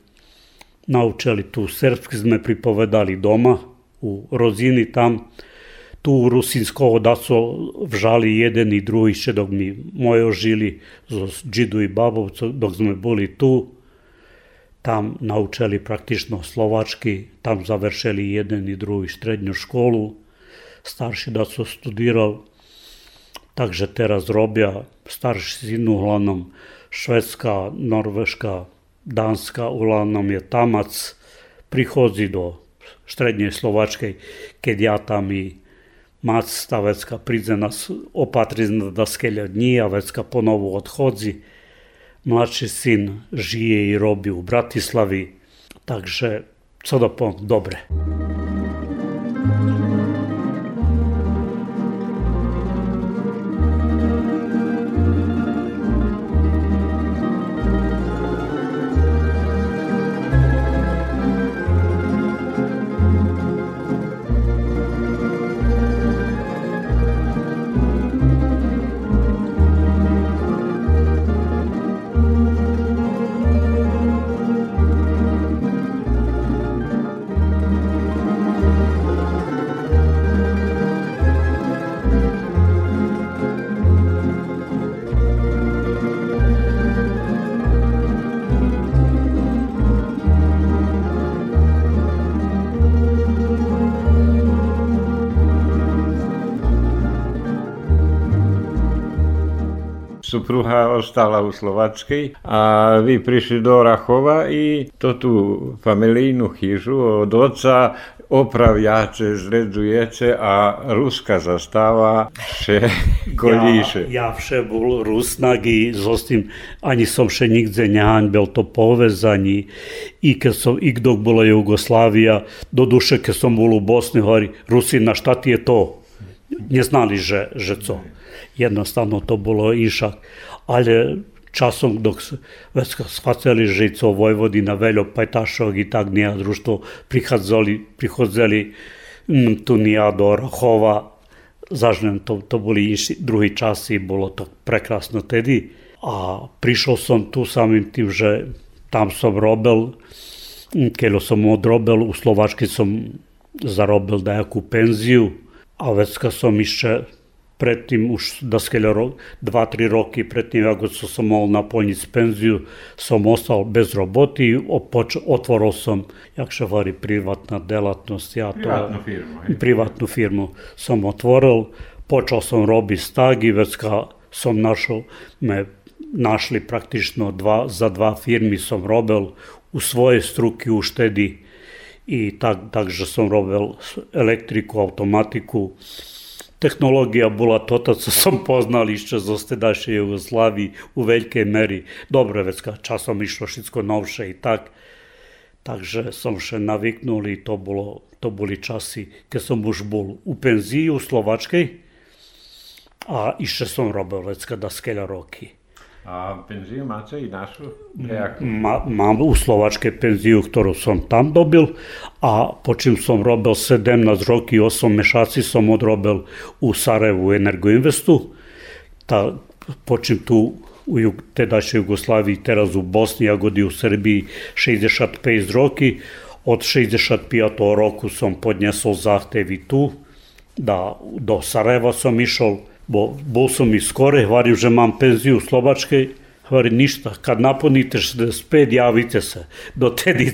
naučali tu srpski, sme pripovedali doma, u Rozini tam. Tu rusinsko odaco vžali jeden i drugi, še dok mi mojo žili, z džidu i babovcu, dok sme boli tu tam naučili praktično slovački, tam završili jeden i drugi srednju školu, starši da su studirali, takže teraz robia. Starši sin uglavnom Švedska, Norveška, Danska uglavnom je tamac, prihodzi do strednje Slovačke, keď ja tam i mac stavecka príde nas opatri da skelja dní a vecka ponovu odchodzi, Mladší syn žije i robi u Bratislavi, takže co da pom, dobre. Supruha ostala u Slovačkej a vy prišli do Rachova i to tu familijnu hižu od oca opravjače, zredzujete a ruska zastava še kolíše. Ja, ja vše bol rusnak i zostim ani som še nigde nehanbel to povezani i keď som, i dok bola Jugoslavija, do duše keď som bol u Bosni, hovorí, Rusina, šta ti je to? Neznali, že, že co jednostavno to bolo išak. Ale časom, dok već shvatili že co Vojvodina, Veljo, Pajtašog i tak nija društvo prichádzali, prichodzeli tu nija do Rahova, zažnem, to, to boli inši, drugi časi i bolo to prekrasno tedy. A prišao som tu samim tim, že tam som robil, keď som odrobil, u Slovački som zarobil nejakú penziu a vecka som ešte predtým už daskeľa 2-3 roky predtým, ako som mohol naplniť penziu, som ostal bez roboty, opoč, otvoril som, jak sa hovorí, privátna delatnosť. Ja to, firmu. Hej. Firmu som otvoril, počal som robiť stágy, vecka som našel, me našli praktično dva, za dva firmy som robil u svoje struky už tedy i tak, takže som robil elektriku, automatiku, Technológia bola toto, co som poznal ešte zo stedašej Jugoslávii u veľkej mery. Dobre, vecka, časom išlo všetko novšie i tak. Takže som še naviknul to, bolo, to boli časy, keď som už bol u penziji u Slovačkej a ešte som robil vecka da skeľa roky. A penziju máte i našu? Ma, mám u Slovačke penziju, ktorú som tam dobil a počím som robil 17 roky, 8 mešaci som odrobil u Sarajevu Energoinvestu. Ta, počím tu u jug, tedašej Jugoslaviji, teraz u Bosni, a godi u Srbiji 65 roky. Od 65. roku som podnesol zahtevi tu, da do Sarajeva som išao, bo bol som i skore, hovorím, že mám penziju u Slovačkej, hovorím ništa, kad napunite 65, javite se, dotedy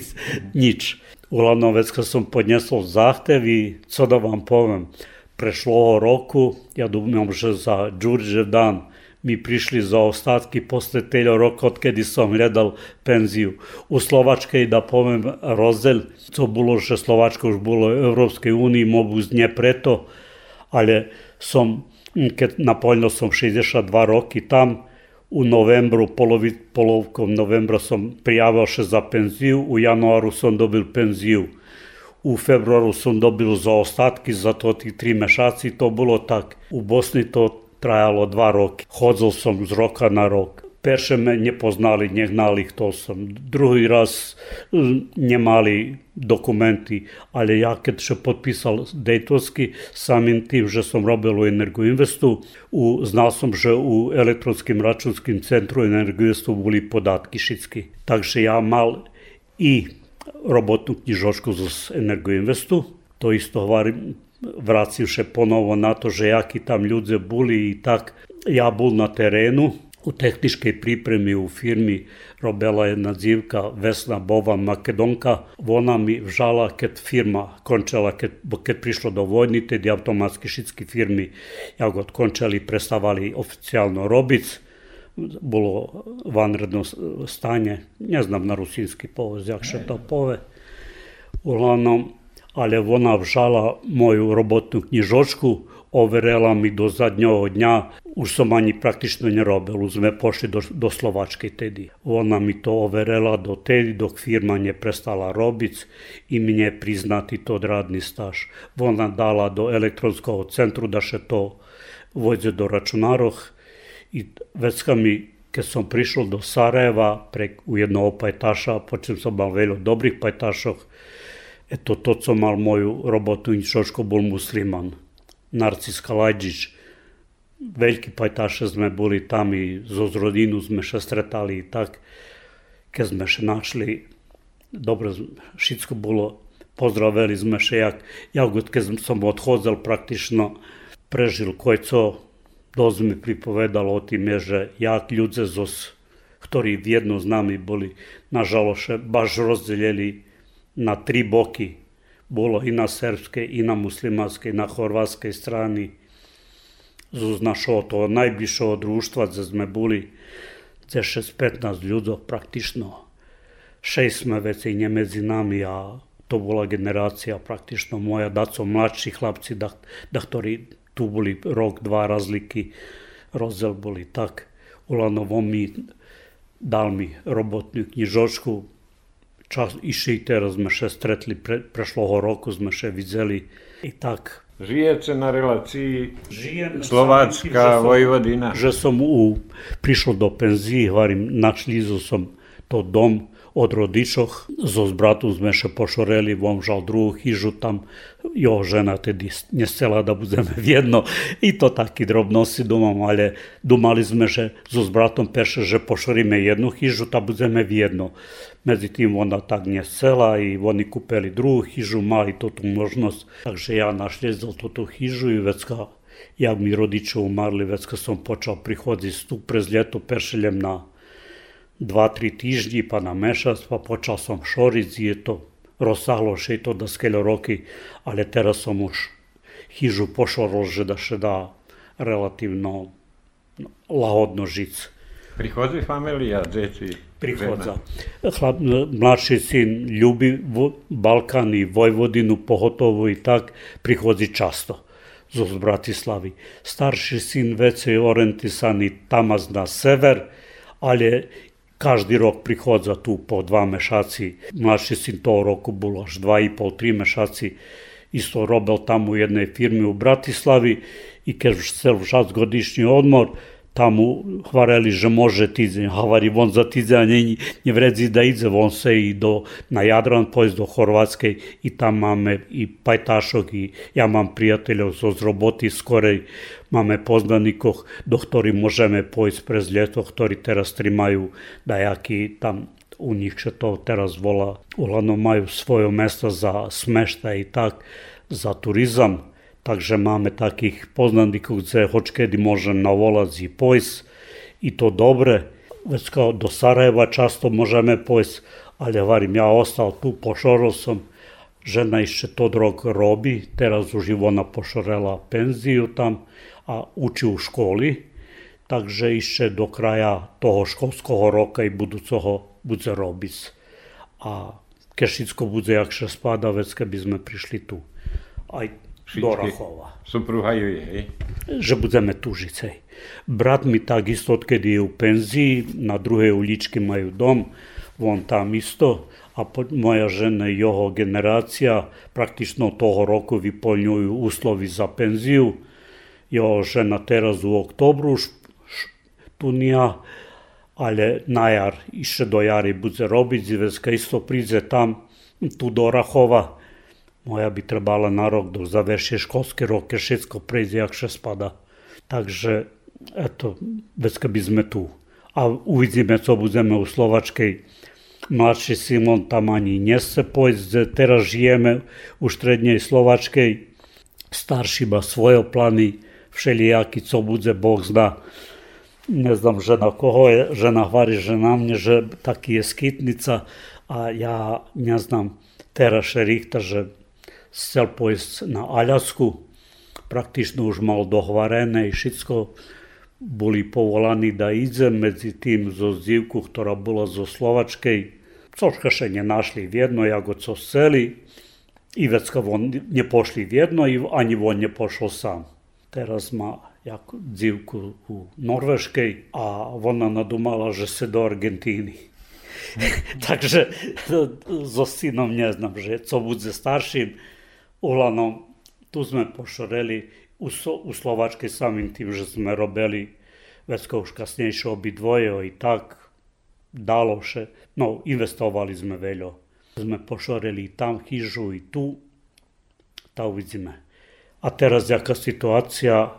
nič. Uglavnom, već kad sam podnesol zahtev i co da vam povem, prešlo roku, ja dumam, že za Đurđev dan mi prišli za ostatki posle telja roka od kedi sam gledal penziju. U Slovačkej, da povem, rozdelj, co bilo, že Slovačka už bilo u Evropskej uniji, z preto, ali som keď napoljno som 62 roky tam, u novembru, polovi, polovkom novembra som prijavio se za penziju, u januaru sam dobil penziju. U februaru sam dobil za ostatki za to tih tri mešaci, to bilo tak. U Bosni to trajalo dva roky. Chodzil som z roka na rok першими не познали, не гнали, хто сам. Другий раз не мали документи, але я кед ще підписав Дейтонський, самим тим, що сам робив у Енергоінвесту, у, знав сам, що у електронському рачунському центру Енергоінвесту були податки шицькі. Так що я мав і роботну книжочку з Енергоінвесту, то істо говорим, поново ponovo na to že jaki tam ljudje bili i tak, ja bol na terenu, U tehničkej pripremi u firmi robila jedna dzivka Vesna Bovan Makedonka. Ona mi vžala kad firma končala, kad, kad prišlo do vojni, tad je automatski šitski firmi jagod končali, prestavali oficijalno robic. Bilo vanredno stanje, ne znam na rusinski povez, jak še to pove. Uglavnom, ali ona vžala moju robotnu knjižočku, overela mi do zadnjega dňa už som ani praktično ne robil, už sme pošli do, do Slovačke tedy. Ona mi to overela do tedy, dok firma ne prestala robiť i mne priznati to radni staž. Ona dala do elektronskog centru da še to vojde do računaroh i vecka mi keď som prišiel do Sarajeva prek u jednog pajtaša, počem som mal veľa dobrých pajtašov, eto to, co mal moju robotu, Šoško bol musliman. Narcis Kaladžić, veľkí pajtaše sme boli tam i zo rodinu sme še stretali i tak. Keď sme še našli, dobro, všetko bolo, pozdravili sme še jak, jak keď som odchodzel praktično, prežil kojco, dosť mi pripovedal o tým, že jak ľudze zos, ktorí v jedno s nami boli, nažaloše, baš rozdelili na tri boky bolo i na srpskej, i na muslimanskej, na chorvatskej strani. Z našho toho najbližšieho društva, kde sme boli, kde 6-15 ľudí praktično. 6 sme veci nie medzi nami a to bola generácia praktično moja, daco mladší chlapci, da, da ktorí tu boli rok, dva razliky, rozdiel boli tak. Ulanovo mi dal mi robotnú knižočku, čas išli, teraz sme še stretli, pre, prešloho roku sme še videli i tak. Žijete na relácii Slovácka, Vojvodina? Že som u, prišiel do penzí, hovorím, našli som to dom odrodišoh, zos bratu zmeše pošoreli, vom žal drugu hižu tam, jo, žena tedy nie chcela, da budeme v jedno. I to taki drobnosti dumam, ale dumali že zos bratom peše, že pošorime jednu hižu, da ta budeme v jedno. Međutim, ona tak nije sela i oni kupeli drugu hižu, mali to tu možnost. Takže ja našljezal to tu hižu i vecka jak mi rodiče umarli, već kad sam počeo prihoditi tu prez ljeto pešeljem na dva, tri týždni pa na mešac, pa počal som šoriť, je to rozsahlo še to da skeľo roky, ale teraz som už chyžu pošorol, že da še dá relatívno lahodno žiť. Prichodzi familija, deti? Prichodza. Chlap, mladší syn ljubi Balkan i Vojvodinu, pohotovo i tak, prichodzi často zo Bratislavy. Starší syn već je i tamaz na sever, ali Кажди рок приходза ту по два мешаци, младши син тоа roku було аж два и пол, три мешаци, исто робел таму у едној фирми у Братислави и кеж се в годишни одмор – že može tidze. Havari von za tidze, a ne, ne vredi da idze von se i do, na Jadran, pojez do Horvatske i tam máme i pajtašok i ja mám priateľov zo z roboty skorej, máme poznanikov, do ktorých môžeme pojsť prez ljeto, ktorí teraz trimajú dajaký tam u nich še to teraz volá. Uglavnom majú svoje mesto za smešta i tak, za turizam takže máme takých poznaníkov, kde hočkedy môžem navolať i pojsť i to dobre. Već kao do Sarajeva často možeme pojsť, ale varim, ja ostal tu, pošoril som, žena ešte to drog robi, teraz už ona pošorela penziju tam a uči u školi, takže ešte do kraja toho školského roka i budúceho bude robiť. A keď bude, jak še spada, vec, keby sme prišli tu. Aj do Rachova. Supruha ju je? Že budeme tužiť, hej. Brat mi takisto, odkedy je u penziji, na druhej ulički majú dom, on tam isto, a moja žena i jeho generacija praktično toho roku vyplňujú uslovi za penziju. Jeho žena teraz u oktobru štunija, ale na jar iše do jari bude robiť, zveska isto príde tam, tu do Rachova, moja by trebala na rok do završie školské roky, všetko prejde, jak še spada. Takže eto, vecka by sme tu. A uvidíme, co budeme u Slovačkej. Mladší Simon tam ani nese pojsť, teraz žijeme u štrednej Slovačkej. Starší má svoje plány, všelijaký, co bude, Boh zna. Ne znam žena koho je, žena hvari že na mne, že taký je skytnica, a ja ne znam teraz šerihta, že chcel pojsť na Aľasku, praktično už mal dohvarené i všetko, boli povolaní da idze medzi tým zo zdívku, ktorá bola zo Slovačkej. Cožka še nenašli v jedno, ako co chceli. I vecka von nepošli v jedno, ani von nepošol sám. Teraz má jak dzivku u Norveškej a ona nadumala, že se do Argentíny. Takže so synom neznam, že co bude starším, Uglavnom, tu sme pošoreli u, u Slovačke samým tým, že sme robili vecko už kasnejšie obidvoje i tak dalo še. No, investovali sme veľo. Sme pošoreli i tam chyžu i tu. Ta uvidíme. A teraz jaká situácia,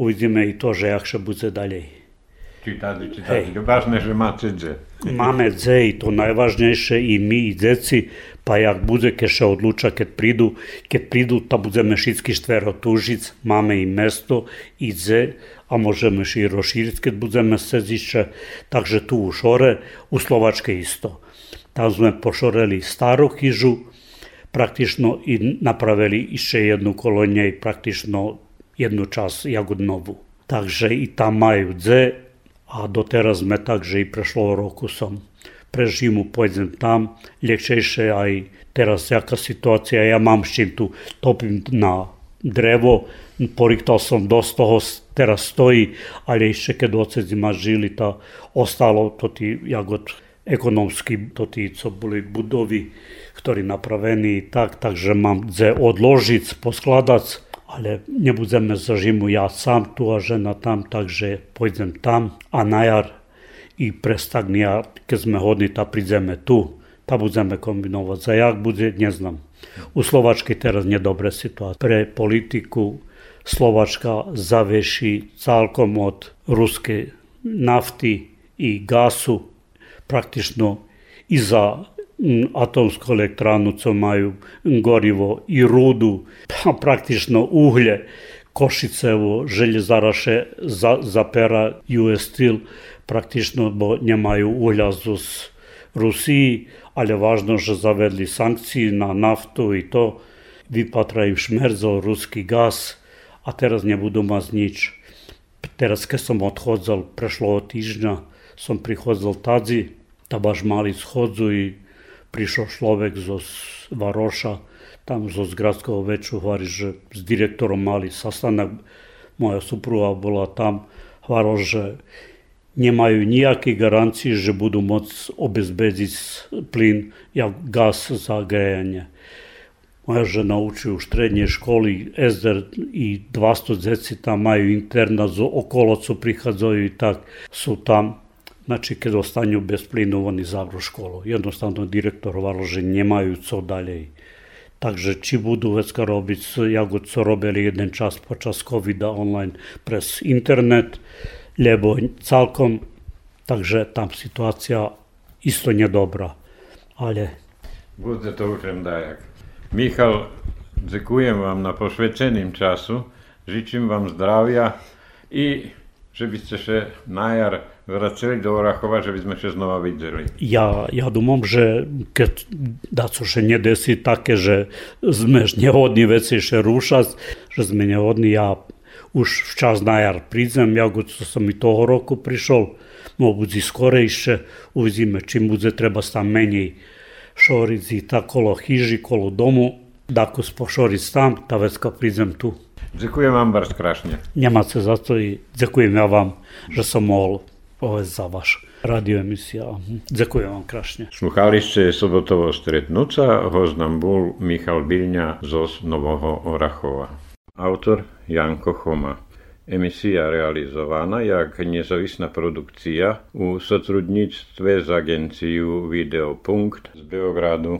uvidíme i to, že jak še bude ďalej. Čítali, čítali. Hej. Vážne, že máte dze. Máme dze i to najvažnejšie i my i deci pa jak bude keša odluča keď prídu, keď prídu, ta budeme všetky štvero tužic, máme i mesto, i dze, a môžeme i rozšíriť, keď budeme sezišće, takže tu u Šore, u Slovačke isto. Tam sme pošoreli staru chyžu, praktično i napravili ešte jednu kolonje i praktično jednu čas jagodnovu. Takže i tam majú dze, a doteraz sme tak, že i prešlo roku som. Prežimu, pojdem tam, ljekšejše aj teraz jaká situácia, ja mám s čím tu, topím na drevo, poriktal som dosť toho, teraz stojí, ale ešte keď ocezi ma žili, ta ostalo to tí, jak od ekonomsky, to tí, co boli budovy, ktorí napravení tak, takže mám dze odložiť, poskladať, ale nebudeme za žimu ja sám tu a žena tam, takže pôjdem tam a na jar i prestagnia, keď sme hodní, ta prídeme tu, ta budeme kombinovať. Za jak bude, neznam. U Slovačky teraz nedobre situácia. Pre politiku Slovačka zaveši celkom od ruskej nafty i gasu praktično i za atomsku elektranu, co majú gorivo i rudu, pa praktično uhlje, Košicevo, željezaraše za, zapera US Steel, praktično bo nemajú uhľa z Rusiji, ale važno, že zavedli sankciji na naftu i to, vypatraju šmerzel, ruski gas, a teraz nebudú mať nič. Teraz, keď som odchádzal, prešlo od týždňa, som prichádzal tadzi, ta mali schodzu i prišiel človek zo Varoša, tam zo zgradského väčšu, hovorí, že s direktorom mali sastanak, moja supruha bola tam, hovoril, že nemajú nejaké garancie, že budú môcť obezbedziť plyn, jak gaz za grejanie. Moja žena učí u strednje školi, Ezder i 200 djeci tam majú interna, okolo co prichádzajú i tak sú tam Znači, kad ostanju bez plina, oni zavru školu. Jednostavno, direktor Varože nemaju co dalje. Także ci budu vecka robić, jako co robili jeden čas počas covid online przez internet, lebo całkom, także tam sytuacja isto niedobra, ale... Budzę to uczem dajak. Michał, dziękuję wam na poświęconym czasu, życzę wam zdrowia i żebyście się najar vraceli do Orachova, že by sme sa znova videli. Ja, ja dúfam, že keď daco še nedesí také, že sme nehodní veci še rúšať, že sme nehodní, ja už včas na jar prídzem, ja god som i toho roku prišol, mobuzi no skorejše, uzime čim bude treba sam menji šorici ta kolo hiži, kolo domu, dako spošoric tam, ta vecka pridzem tu. Ďakujem vám, Barš, strašne. Nemá sa za to i ďakujem ja vám, že som mohol povedať za vaš radioemisia. Ďakujem vám krásne. Sluchali ste sobotovo stretnúca, host nám bol Michal Bilňa zo Nového Orachova. Autor Janko Choma. Emisja realizowana jak niezawisła produkcja u sotrudnictwie z agencją Videopunkt z Beogradu.